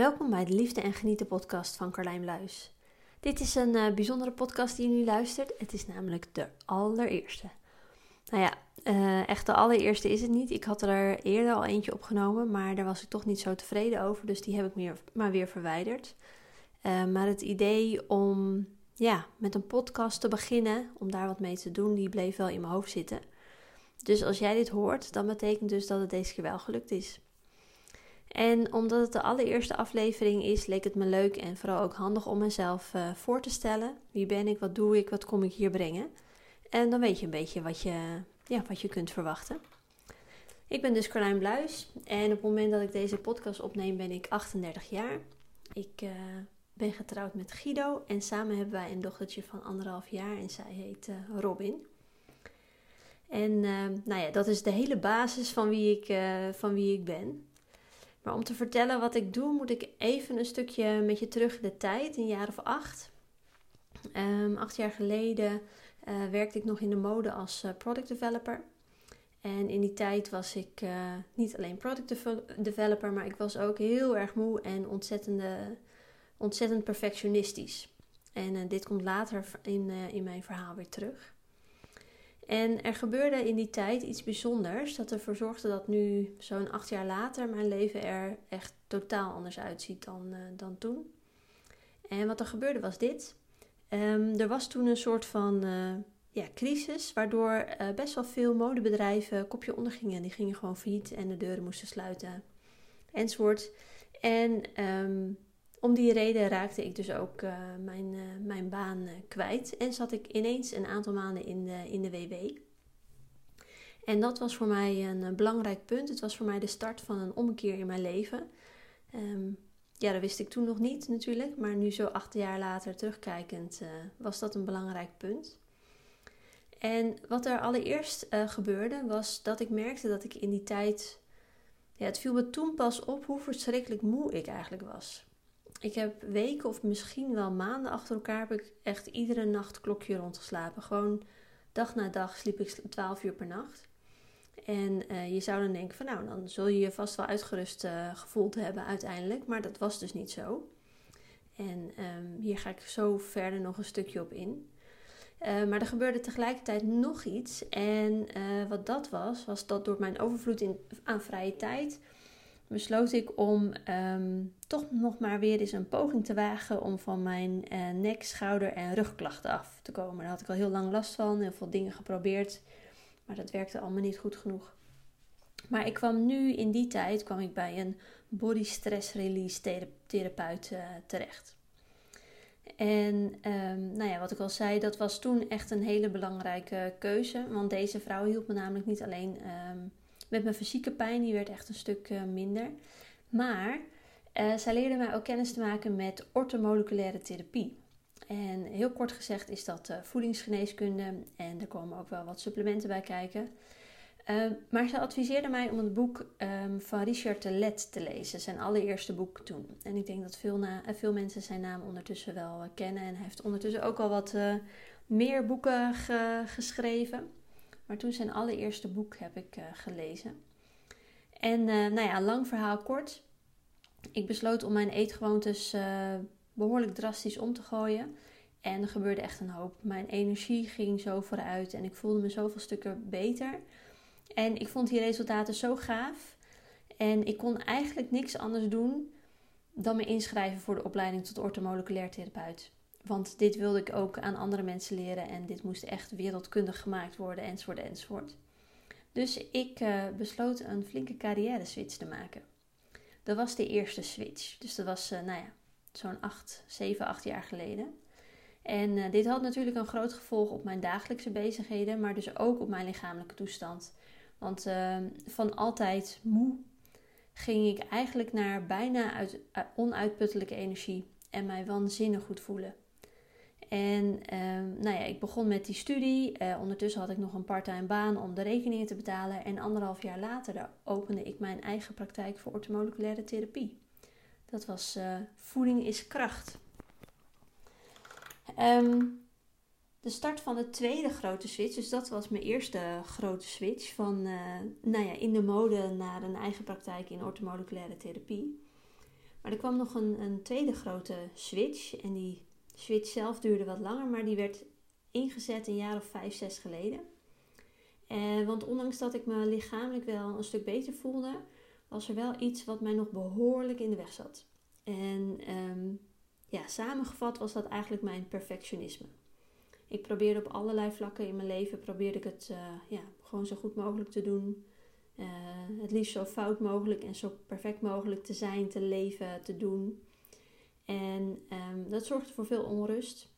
Welkom bij de Liefde en Genieten podcast van Carlijn Luis. Dit is een uh, bijzondere podcast die je nu luistert. Het is namelijk de allereerste. Nou ja, uh, echt de allereerste is het niet. Ik had er eerder al eentje opgenomen, maar daar was ik toch niet zo tevreden over. Dus die heb ik meer, maar weer verwijderd. Uh, maar het idee om ja, met een podcast te beginnen, om daar wat mee te doen, die bleef wel in mijn hoofd zitten. Dus als jij dit hoort, dan betekent dus dat het deze keer wel gelukt is. En omdat het de allereerste aflevering is, leek het me leuk en vooral ook handig om mezelf uh, voor te stellen. Wie ben ik, wat doe ik, wat kom ik hier brengen? En dan weet je een beetje wat je, ja, wat je kunt verwachten. Ik ben dus Carlijn Bluis en op het moment dat ik deze podcast opneem ben ik 38 jaar. Ik uh, ben getrouwd met Guido en samen hebben wij een dochtertje van anderhalf jaar en zij heet uh, Robin. En nou ja, dat is de hele basis van wie ik, van wie ik ben. Maar om te vertellen wat ik doe, moet ik even een stukje met je terug in de tijd, een jaar of acht. Um, acht jaar geleden uh, werkte ik nog in de mode als uh, product developer. En in die tijd was ik uh, niet alleen product developer, maar ik was ook heel erg moe en ontzettend perfectionistisch. En dit komt later in, in mijn verhaal weer terug. En er gebeurde in die tijd iets bijzonders dat ervoor zorgde dat nu, zo'n acht jaar later, mijn leven er echt totaal anders uitziet dan, uh, dan toen. En wat er gebeurde was dit. Um, er was toen een soort van uh, ja, crisis, waardoor uh, best wel veel modebedrijven kopje ondergingen. Die gingen gewoon failliet en de deuren moesten sluiten, enzovoort. En um, om die reden raakte ik dus ook uh, mijn, uh, mijn baan uh, kwijt en zat ik ineens een aantal maanden in de, in de WW. En dat was voor mij een belangrijk punt. Het was voor mij de start van een omkeer in mijn leven. Um, ja, dat wist ik toen nog niet natuurlijk, maar nu zo acht jaar later terugkijkend was dat een belangrijk punt. En wat er allereerst gebeurde was dat ik merkte dat ik in die tijd, ja, het viel me toen pas op hoe verschrikkelijk moe ik eigenlijk was. Ik heb weken of misschien wel maanden achter elkaar heb ik echt iedere nacht klokje rondgeslapen. Gewoon dag na dag sliep ik 12 uur per nacht. En uh, je zou dan denken van nou, dan zul je je vast wel uitgerust uh, gevoeld hebben uiteindelijk. Maar dat was dus niet zo. En um, hier ga ik zo verder nog een stukje op in. Uh, maar er gebeurde tegelijkertijd nog iets. En wat dat was, was dat door mijn overvloed aan vrije tijd besloot ik om um, toch nog maar weer eens een poging te wagen om van mijn uh, nek, schouder en rugklachten af te komen. Daar had ik al heel lang last van, heel veel dingen geprobeerd, maar dat werkte allemaal niet goed genoeg. Maar ik kwam nu in die tijd kwam ik bij een body stress release therapeut uh, terecht. En um, nou ja, wat ik al zei, dat was toen echt een hele belangrijke keuze. Want deze vrouw hielp me namelijk niet alleen um, met mijn fysieke pijn, die werd echt een stuk uh, minder. Maar uh, zij leerde mij ook kennis te maken met ortomoleculaire therapie. En heel kort gezegd is dat uh, voedingsgeneeskunde en er komen ook wel wat supplementen bij kijken. Uh, maar ze adviseerde mij om het boek um, van Richard Telet te lezen, zijn allereerste boek toen. En ik denk dat veel, na, veel mensen zijn naam ondertussen wel kennen. En hij heeft ondertussen ook al wat meer boeken ge geschreven. Maar toen zijn allereerste boek heb ik uh, gelezen. En uh, nou ja, lang verhaal kort. Ik besloot om mijn eetgewoontes uh, behoorlijk drastisch om te gooien. En er gebeurde echt een hoop. Mijn energie ging zo vooruit en ik voelde me zoveel stukken beter. En ik vond die resultaten zo gaaf. En ik kon eigenlijk niks anders doen dan me inschrijven voor de opleiding tot orthomoleculair therapeut. Want dit wilde ik ook aan andere mensen leren en dit moest echt wereldkundig gemaakt worden, enzovoort, enzovoort. Dus ik uh, besloot een flinke carrière switch te maken. Dat was de eerste switch. Dus dat was, uh, nou ja, zo'n 8, 7, 8 jaar geleden. En uh, dit had natuurlijk een groot gevolg op mijn dagelijkse bezigheden, maar dus ook op mijn lichamelijke toestand. Want ehm, van altijd moe ging ik eigenlijk naar bijna uit, onuitputtelijke energie en mij waanzinnig goed voelen. En um, nou ja, ik begon met die studie. Uh, ondertussen had ik nog een parttime baan om de rekeningen te betalen. En anderhalf jaar later opende ik mijn eigen praktijk voor ortomoleculaire therapie. Dat was uh, Voeding is kracht. Um, de start van de tweede grote switch, dus dat was mijn eerste grote switch van uh, nou ja, in de mode naar een eigen praktijk in ortomoleculaire therapie Maar er kwam nog een, een tweede grote switch. En die switch zelf duurde wat langer, maar die werd ingezet een jaar of vijf, zes geleden. En, want ondanks dat ik me lichamelijk wel een stuk beter voelde, was er wel iets wat mij nog behoorlijk in de weg zat. En um, ja, samengevat was dat eigenlijk mijn perfectionisme. Ik probeerde op allerlei vlakken in mijn leven probeerde ik het uh, ja, gewoon zo goed mogelijk te doen. Uh, het liefst zo fout mogelijk en zo perfect mogelijk te zijn, te leven, te doen. En um, dat zorgde voor veel onrust.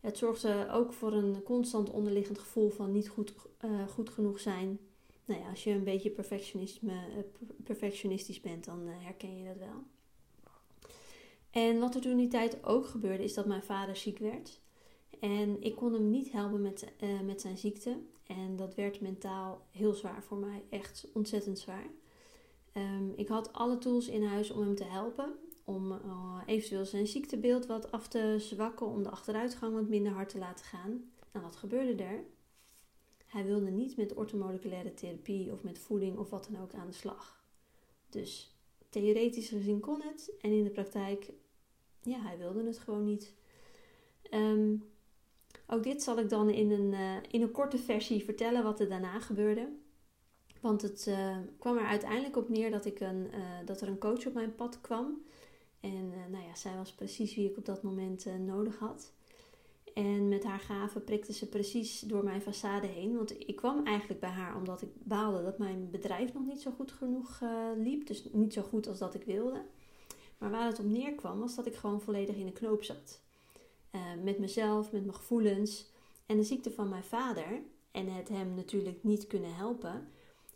Het zorgde ook voor een constant onderliggend gevoel van niet goed, uh, goed genoeg zijn. Nou ja, als je een beetje perfectionisme, perfectionistisch bent, dan herken je dat wel. En wat er toen die tijd ook gebeurde, is dat mijn vader ziek werd. En ik kon hem niet helpen met, met zijn ziekte. En dat werd mentaal heel zwaar voor mij. Echt ontzettend zwaar. Um, ik had alle tools in huis om hem te helpen. Om uh, eventueel zijn ziektebeeld wat af te zwakken. Om de achteruitgang wat minder hard te laten gaan. Nou, wat gebeurde er? Hij wilde niet met ortomoleculaire therapie of met voeding of wat dan ook aan de slag. Dus theoretisch gezien kon het. En in de praktijk, ja, hij wilde het gewoon niet. Um, ook dit zal ik dan in een, uh, in een korte versie vertellen wat er daarna gebeurde. Want het uh, kwam er uiteindelijk op neer dat, ik een, uh, dat er een coach op mijn pad kwam. En nou ja, zij was precies wie ik op dat moment nodig had. En met haar gaven prikte ze precies door mijn façade heen. Want ik kwam eigenlijk bij haar omdat ik baalde dat mijn bedrijf nog niet zo goed genoeg liep. Dus niet zo goed als dat ik wilde. Maar waar het op neerkwam was dat ik gewoon volledig in de knoop zat. Met mezelf, met mijn gevoelens. En de ziekte van mijn vader en het hem natuurlijk niet kunnen helpen,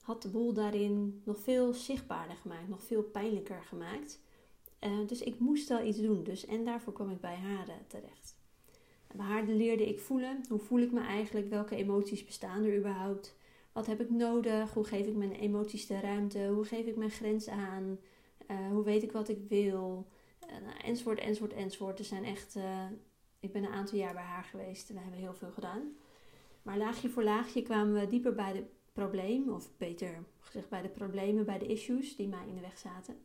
had de boel daarin nog veel zichtbaarder gemaakt, nog veel pijnlijker gemaakt. Uh, dus ik moest wel iets doen. Dus, en daarvoor kwam ik bij haar uh, terecht. En bij haar leerde ik voelen. Hoe voel ik me eigenlijk? Welke emoties bestaan er überhaupt? Wat heb ik nodig? Hoe geef ik mijn emoties de ruimte? Hoe geef ik mijn grenzen aan? hoe weet ik wat ik wil? Nou, enzovoort, enzovoort, enzovoort. Er zijn echt ik ben een aantal jaar bij haar geweest we hebben heel veel gedaan. Maar laagje voor laagje kwamen we dieper bij de problemen, of beter gezegd bij de problemen, bij de issues die mij in de weg zaten.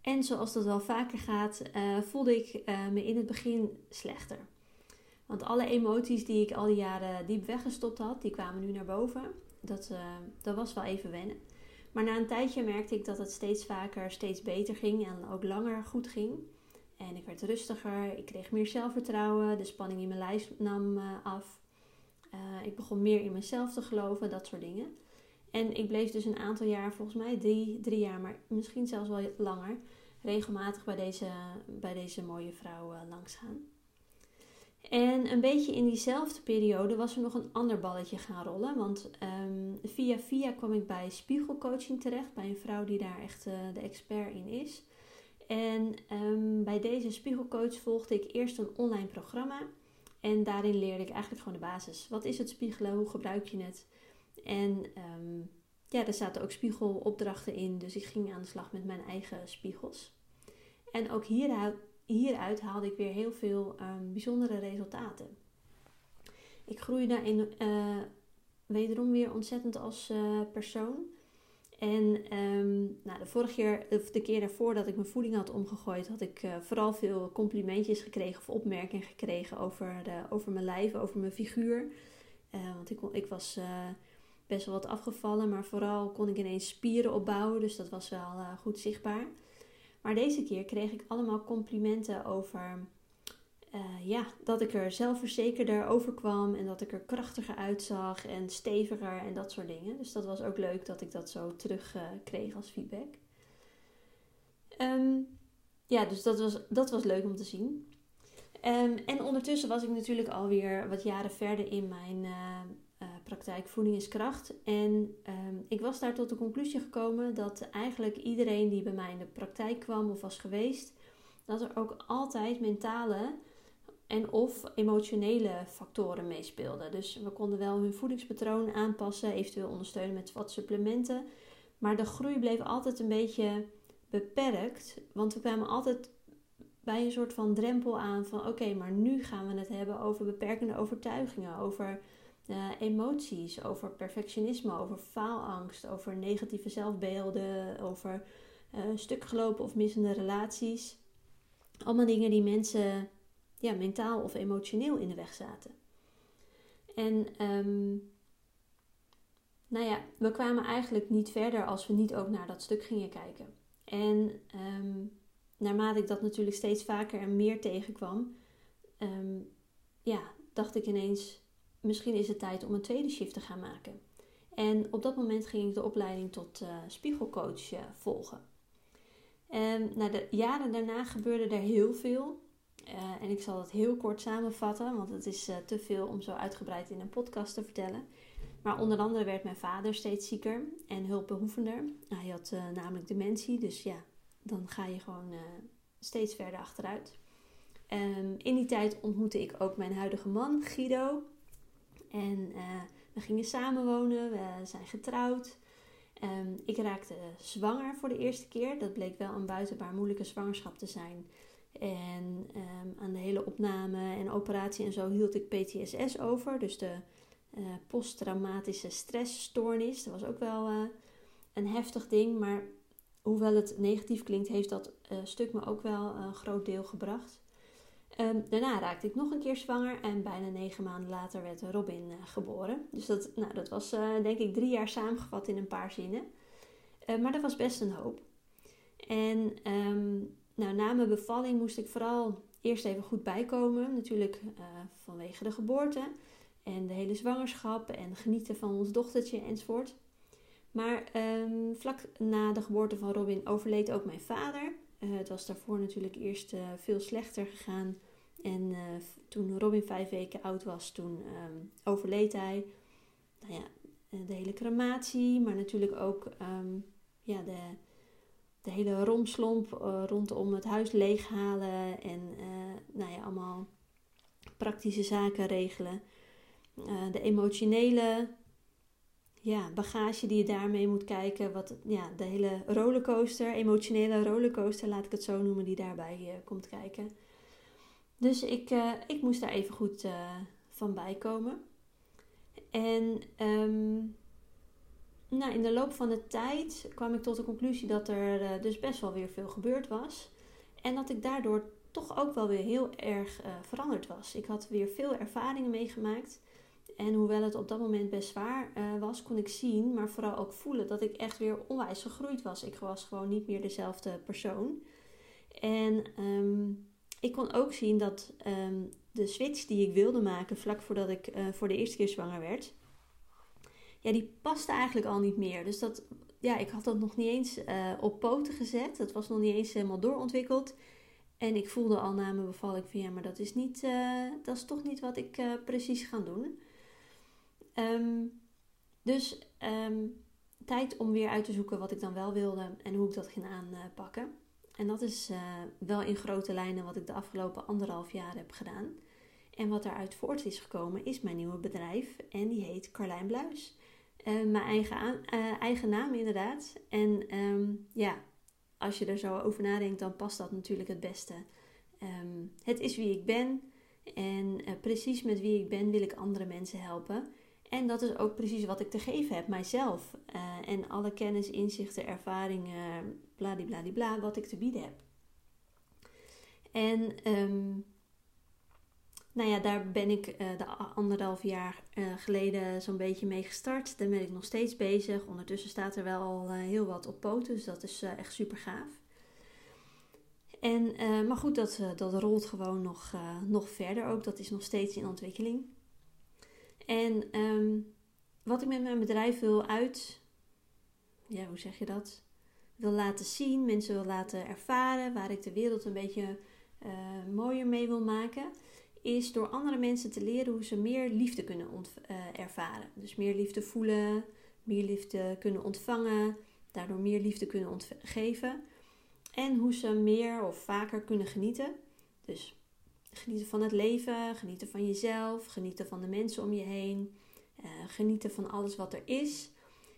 En zoals dat wel vaker gaat, uh, voelde ik uh, me in het begin slechter. Want alle emoties die ik al die jaren diep weggestopt had, die kwamen nu naar boven. Dat, uh, dat was wel even wennen. Maar na een tijdje merkte ik dat het steeds vaker, steeds beter ging en ook langer goed ging. En ik werd rustiger, ik kreeg meer zelfvertrouwen, de spanning in mijn lijf nam af. Uh, ik begon meer in mezelf te geloven, dat soort dingen. En ik bleef dus een aantal jaar, volgens mij drie, drie jaar, maar misschien zelfs wel langer, regelmatig bij deze, bij deze mooie vrouw uh, langsgaan. En een beetje in diezelfde periode was er nog een ander balletje gaan rollen. Want um, via via kwam ik bij spiegelcoaching terecht. Bij een vrouw die daar echt uh, de expert in is. En um, bij deze spiegelcoach volgde ik eerst een online programma. En daarin leerde ik eigenlijk gewoon de basis. Wat is het spiegelen? Hoe gebruik je het? En um, ja, er zaten ook spiegelopdrachten in. Dus ik ging aan de slag met mijn eigen spiegels. En ook hieruit, haalde ik weer heel veel um, bijzondere resultaten. Ik groeide in, uh, wederom weer ontzettend als uh, persoon. En um, nou, de vorige keer, of de keer daarvoor dat ik mijn voeding had omgegooid, had ik uh, vooral veel complimentjes gekregen of opmerkingen gekregen over, de, over mijn lijf, over mijn figuur. Uh, want ik, ik was uh, best wel wat afgevallen, maar vooral kon ik ineens spieren opbouwen, dus dat was wel goed zichtbaar. Maar deze keer kreeg ik allemaal complimenten over uh, ja, dat ik er zelfverzekerder over kwam en dat ik er krachtiger uitzag en steviger en dat soort dingen. Dus dat was ook leuk dat ik dat zo terug kreeg als feedback. Um, ja, dus dat was, dat was leuk om te zien. Um, en ondertussen was ik natuurlijk alweer wat jaren verder in mijn uh, praktijk Voeding is Kracht. En um, ik was daar tot de conclusie gekomen dat eigenlijk iedereen die bij mij in de praktijk kwam of was geweest, dat er ook altijd mentale en of emotionele factoren meespeelden. Dus we konden wel hun voedingspatroon aanpassen, eventueel ondersteunen met wat supplementen. Maar de groei bleef altijd een beetje beperkt, want we kwamen altijd bij een soort van drempel aan van oké, maar nu gaan we het hebben over beperkende overtuigingen, over uh, emoties, over perfectionisme, over faalangst, over negatieve zelfbeelden, over stuk gelopen of missende relaties. Allemaal dingen die mensen ja, mentaal of emotioneel in de weg zaten. En um, nou ja, we kwamen eigenlijk niet verder als we niet ook naar dat stuk gingen kijken. En um, naarmate ik dat natuurlijk steeds vaker en meer tegenkwam, um, ja, dacht ik ineens, misschien is het tijd om een tweede shift te gaan maken. En op dat moment ging ik de opleiding tot uh, spiegelcoach uh, volgen. En na de jaren daarna gebeurde er heel veel. Uh, en ik zal het heel kort samenvatten, want het is te veel om zo uitgebreid in een podcast te vertellen. Maar onder andere werd mijn vader steeds zieker en hulpbehoevender. Hij had namelijk dementie, dus ja, dan ga je gewoon steeds verder achteruit. Um, in die tijd ontmoette ik ook mijn huidige man, Guido. En we gingen samenwonen, we zijn getrouwd. Um, ik raakte zwanger voor de eerste keer. Dat bleek wel een buitenbaar moeilijke zwangerschap te zijn. En um, aan de hele opname en operatie en zo hield ik PTSS over. Dus de uh, posttraumatische stressstoornis. Dat was ook wel uh, een heftig ding. Maar hoewel het negatief klinkt, heeft dat uh, stuk me ook wel een groot deel gebracht. Um, daarna raakte ik nog een keer zwanger en bijna negen maanden later werd Robin geboren. Dus dat, nou, dat was denk ik drie jaar samengevat in een paar zinnen. Maar dat was best een hoop. En um, nou, na mijn bevalling moest ik vooral eerst even goed bijkomen. Natuurlijk vanwege de geboorte en de hele zwangerschap en genieten van ons dochtertje enzovoort. Maar um, vlak na de geboorte van Robin overleed ook mijn vader. Uh, het was daarvoor natuurlijk eerst uh, veel slechter gegaan. En toen Robin vijf weken oud was, toen um, overleed hij. Nou ja, de hele crematie, maar natuurlijk ook um, ja, de, de hele romslomp rondom het huis leeghalen. En nou ja, allemaal praktische zaken regelen. de emotionele ja, bagage die je daarmee moet kijken. Wat, ja, de hele rollercoaster, emotionele rollercoaster, laat ik het zo noemen, die daarbij komt kijken. Dus ik, ik moest daar even goed van bijkomen. En um, nou, in de loop van de tijd kwam ik tot de conclusie dat er dus best wel weer veel gebeurd was. En dat ik daardoor toch ook wel weer heel erg veranderd was. Ik had weer veel ervaringen meegemaakt. En hoewel het op dat moment best zwaar uh, was, kon ik zien, maar vooral ook voelen dat ik echt weer onwijs gegroeid was. Ik was gewoon niet meer dezelfde persoon. En um, ik kon ook zien dat um, de switch die ik wilde maken vlak voordat ik voor de eerste keer zwanger werd, ja, die paste eigenlijk al niet meer. Dus dat, ja, ik had dat nog niet eens uh, op poten gezet. Dat was nog niet eens helemaal doorontwikkeld. En ik voelde al na mijn bevalling van ja, maar dat is, niet, dat is toch niet wat ik precies ga doen. Um, dus um, tijd om weer uit te zoeken wat ik dan wel wilde en hoe ik dat ging aanpakken. En dat is wel in grote lijnen wat ik de afgelopen anderhalf jaar heb gedaan. En wat daaruit voort is gekomen is mijn nieuwe bedrijf en die heet Carlijn Bluis. Uh, mijn eigen, uh, eigen naam inderdaad. En um, ja, als je er zo over nadenkt, dan past dat natuurlijk het beste. Um, het is wie ik ben en precies met wie ik ben wil ik andere mensen helpen. En dat is ook precies wat ik te geven heb, mijzelf. En alle kennis, inzichten, ervaringen, bladibladibla, wat ik te bieden heb. En um, nou ja, daar ben ik uh, de anderhalf jaar uh, geleden zo'n beetje mee gestart. Daar ben ik nog steeds bezig. Ondertussen staat er wel al heel wat op poten, dus dat is echt super gaaf. En, maar goed, dat, dat rolt gewoon nog, nog verder ook. Dat is nog steeds in ontwikkeling. En um, wat ik met mijn bedrijf wil uit, ja, hoe zeg je dat? Wil laten zien, mensen wil laten ervaren, waar ik de wereld een beetje mooier mee wil maken, is door andere mensen te leren hoe ze meer liefde kunnen uh, ervaren. Dus meer liefde voelen, meer liefde kunnen ontvangen, daardoor meer liefde kunnen geven. En hoe ze meer of vaker kunnen genieten. Dus Genieten van het leven, genieten van jezelf, genieten van de mensen om je heen, uh, genieten van alles wat er is.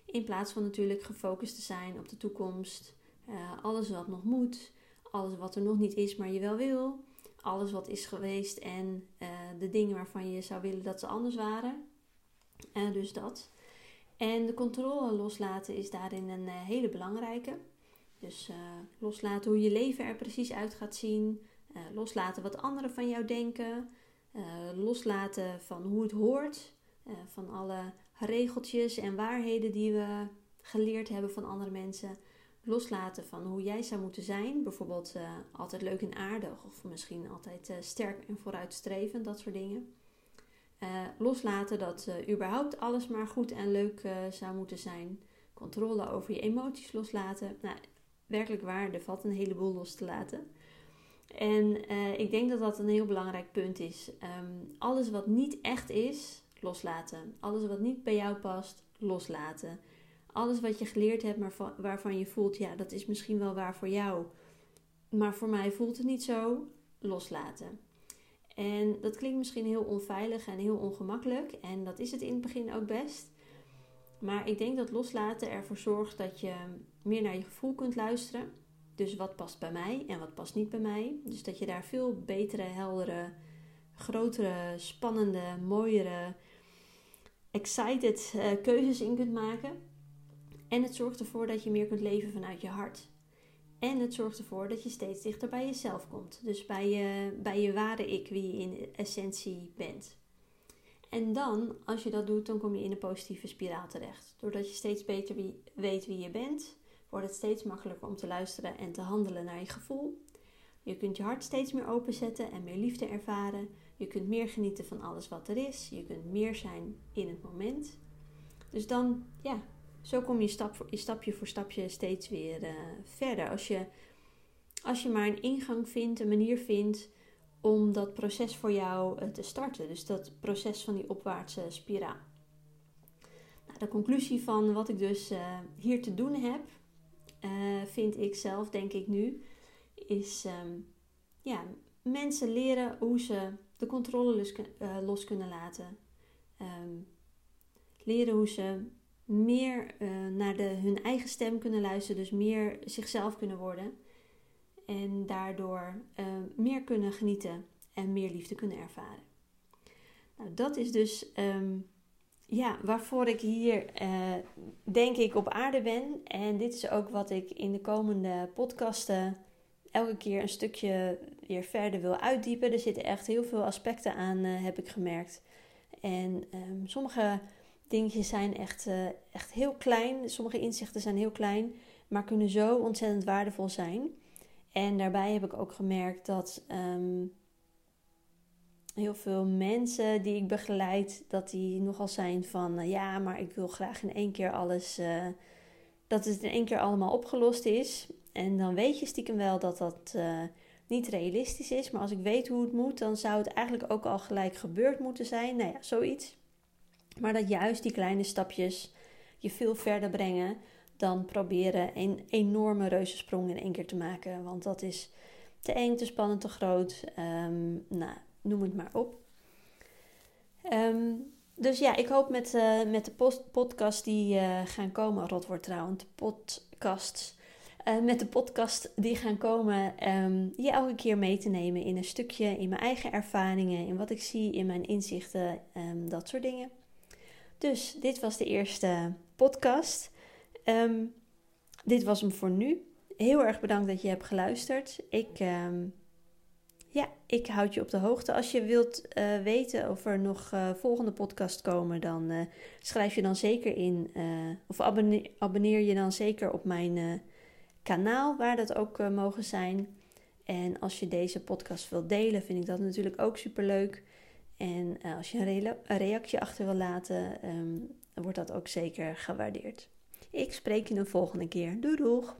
In plaats van natuurlijk gefocust te zijn op de toekomst, uh, alles wat nog moet, alles wat er nog niet is, maar je wel wil, alles wat is geweest en uh, de dingen waarvan je zou willen dat ze anders waren. dus dat. En de controle loslaten is daarin een hele belangrijke. Dus loslaten hoe je leven er precies uit gaat zien. loslaten wat anderen van jou denken. loslaten van hoe het hoort. van alle regeltjes en waarheden die we geleerd hebben van andere mensen. Loslaten van hoe jij zou moeten zijn. Bijvoorbeeld uh, altijd leuk en aardig. Of misschien altijd uh, sterk en vooruitstrevend. Dat soort dingen. Uh, loslaten dat überhaupt alles maar goed en leuk zou moeten zijn. Controle over je emoties loslaten. Nou, werkelijk waar, er valt een heleboel los te laten. En ik denk dat dat een heel belangrijk punt is. Um, alles wat niet echt is, loslaten. Alles wat niet bij jou past, loslaten. Alles wat je geleerd hebt, maar waarvan je voelt, ja, dat is misschien wel waar voor jou. Maar voor mij voelt het niet zo, loslaten. En dat klinkt misschien heel onveilig en heel ongemakkelijk. En dat is het in het begin ook best. Maar ik denk dat loslaten ervoor zorgt dat je meer naar je gevoel kunt luisteren. Dus wat past bij mij en wat past niet bij mij. Dus dat je daar veel betere, heldere, grotere, spannende, mooiere, excited uh, keuzes in kunt maken. En het zorgt ervoor dat je meer kunt leven vanuit je hart. En het zorgt ervoor dat je steeds dichter bij jezelf komt. Dus bij je, bij je ware ik, wie je in essentie bent. En dan, als je dat doet, dan kom je in een positieve spiraal terecht. Doordat je steeds beter wie, weet wie je bent, wordt het steeds makkelijker om te luisteren en te handelen naar je gevoel. Je kunt je hart steeds meer openzetten en meer liefde ervaren. Je kunt meer genieten van alles wat er is. Je kunt meer zijn in het moment. Dus dan, ja, zo kom je, stap voor, stapje voor stapje steeds weer uh, verder. Als je, als je maar een ingang vindt, een manier vindt om dat proces voor jou uh, te starten. Dus dat proces van die opwaartse spiraal. Nou, de conclusie van wat ik dus uh, hier te doen heb, vind ik zelf, denk ik nu, is um, ja, mensen leren hoe ze de controle los, los kunnen laten. Um, leren hoe ze meer uh, naar de, hun eigen stem kunnen luisteren, dus meer zichzelf kunnen worden. En daardoor uh, meer kunnen genieten en meer liefde kunnen ervaren. Nou, dat is dus um, ja, waarvoor ik hier uh, denk ik op aarde ben. En dit is ook wat ik in de komende podcasten elke keer een stukje weer verder wil uitdiepen. Er zitten echt heel veel aspecten aan, heb ik gemerkt. En um, sommige dingetjes zijn echt, uh, echt heel klein. Sommige inzichten zijn heel klein, maar kunnen zo ontzettend waardevol zijn. En daarbij heb ik ook gemerkt dat um, heel veel mensen die ik begeleid, dat die nogal zijn van uh, ja, maar ik wil graag in één keer alles, uh, dat het in één keer allemaal opgelost is. En dan weet je stiekem wel dat dat niet realistisch is. Maar als ik weet hoe het moet, dan zou het eigenlijk ook al gelijk gebeurd moeten zijn. Nou ja, zoiets. Maar dat juist die kleine stapjes je veel verder brengen dan proberen een enorme reuzensprong in één keer te maken. Want dat is te eng, te spannend, te groot. Um, nou, noem het maar op. Um, dus ja, ik hoop met, uh, met de podcast die uh, gaan komen, rot wordt trouwens, podcasts. Uh, met de podcast die gaan komen, um, je elke keer mee te nemen in een stukje, in mijn eigen ervaringen, in wat ik zie, in mijn inzichten, dat soort dingen. Dus dit was de eerste podcast. Ehm, dit was hem voor nu. Heel erg bedankt dat je hebt geluisterd. Ik, um, ja, ik houd je op de hoogte. Als je wilt uh, weten of er nog uh, volgende podcasts komen, dan uh, schrijf je dan zeker in. of abonneer, abonneer, je dan zeker op mijn kanaal, waar dat ook mogen zijn. En als je deze podcast wilt delen, vind ik dat natuurlijk ook super leuk. En uh, als je een, reactie achter wil laten, um, wordt dat ook zeker gewaardeerd. Ik spreek je de volgende keer. Doei doeg!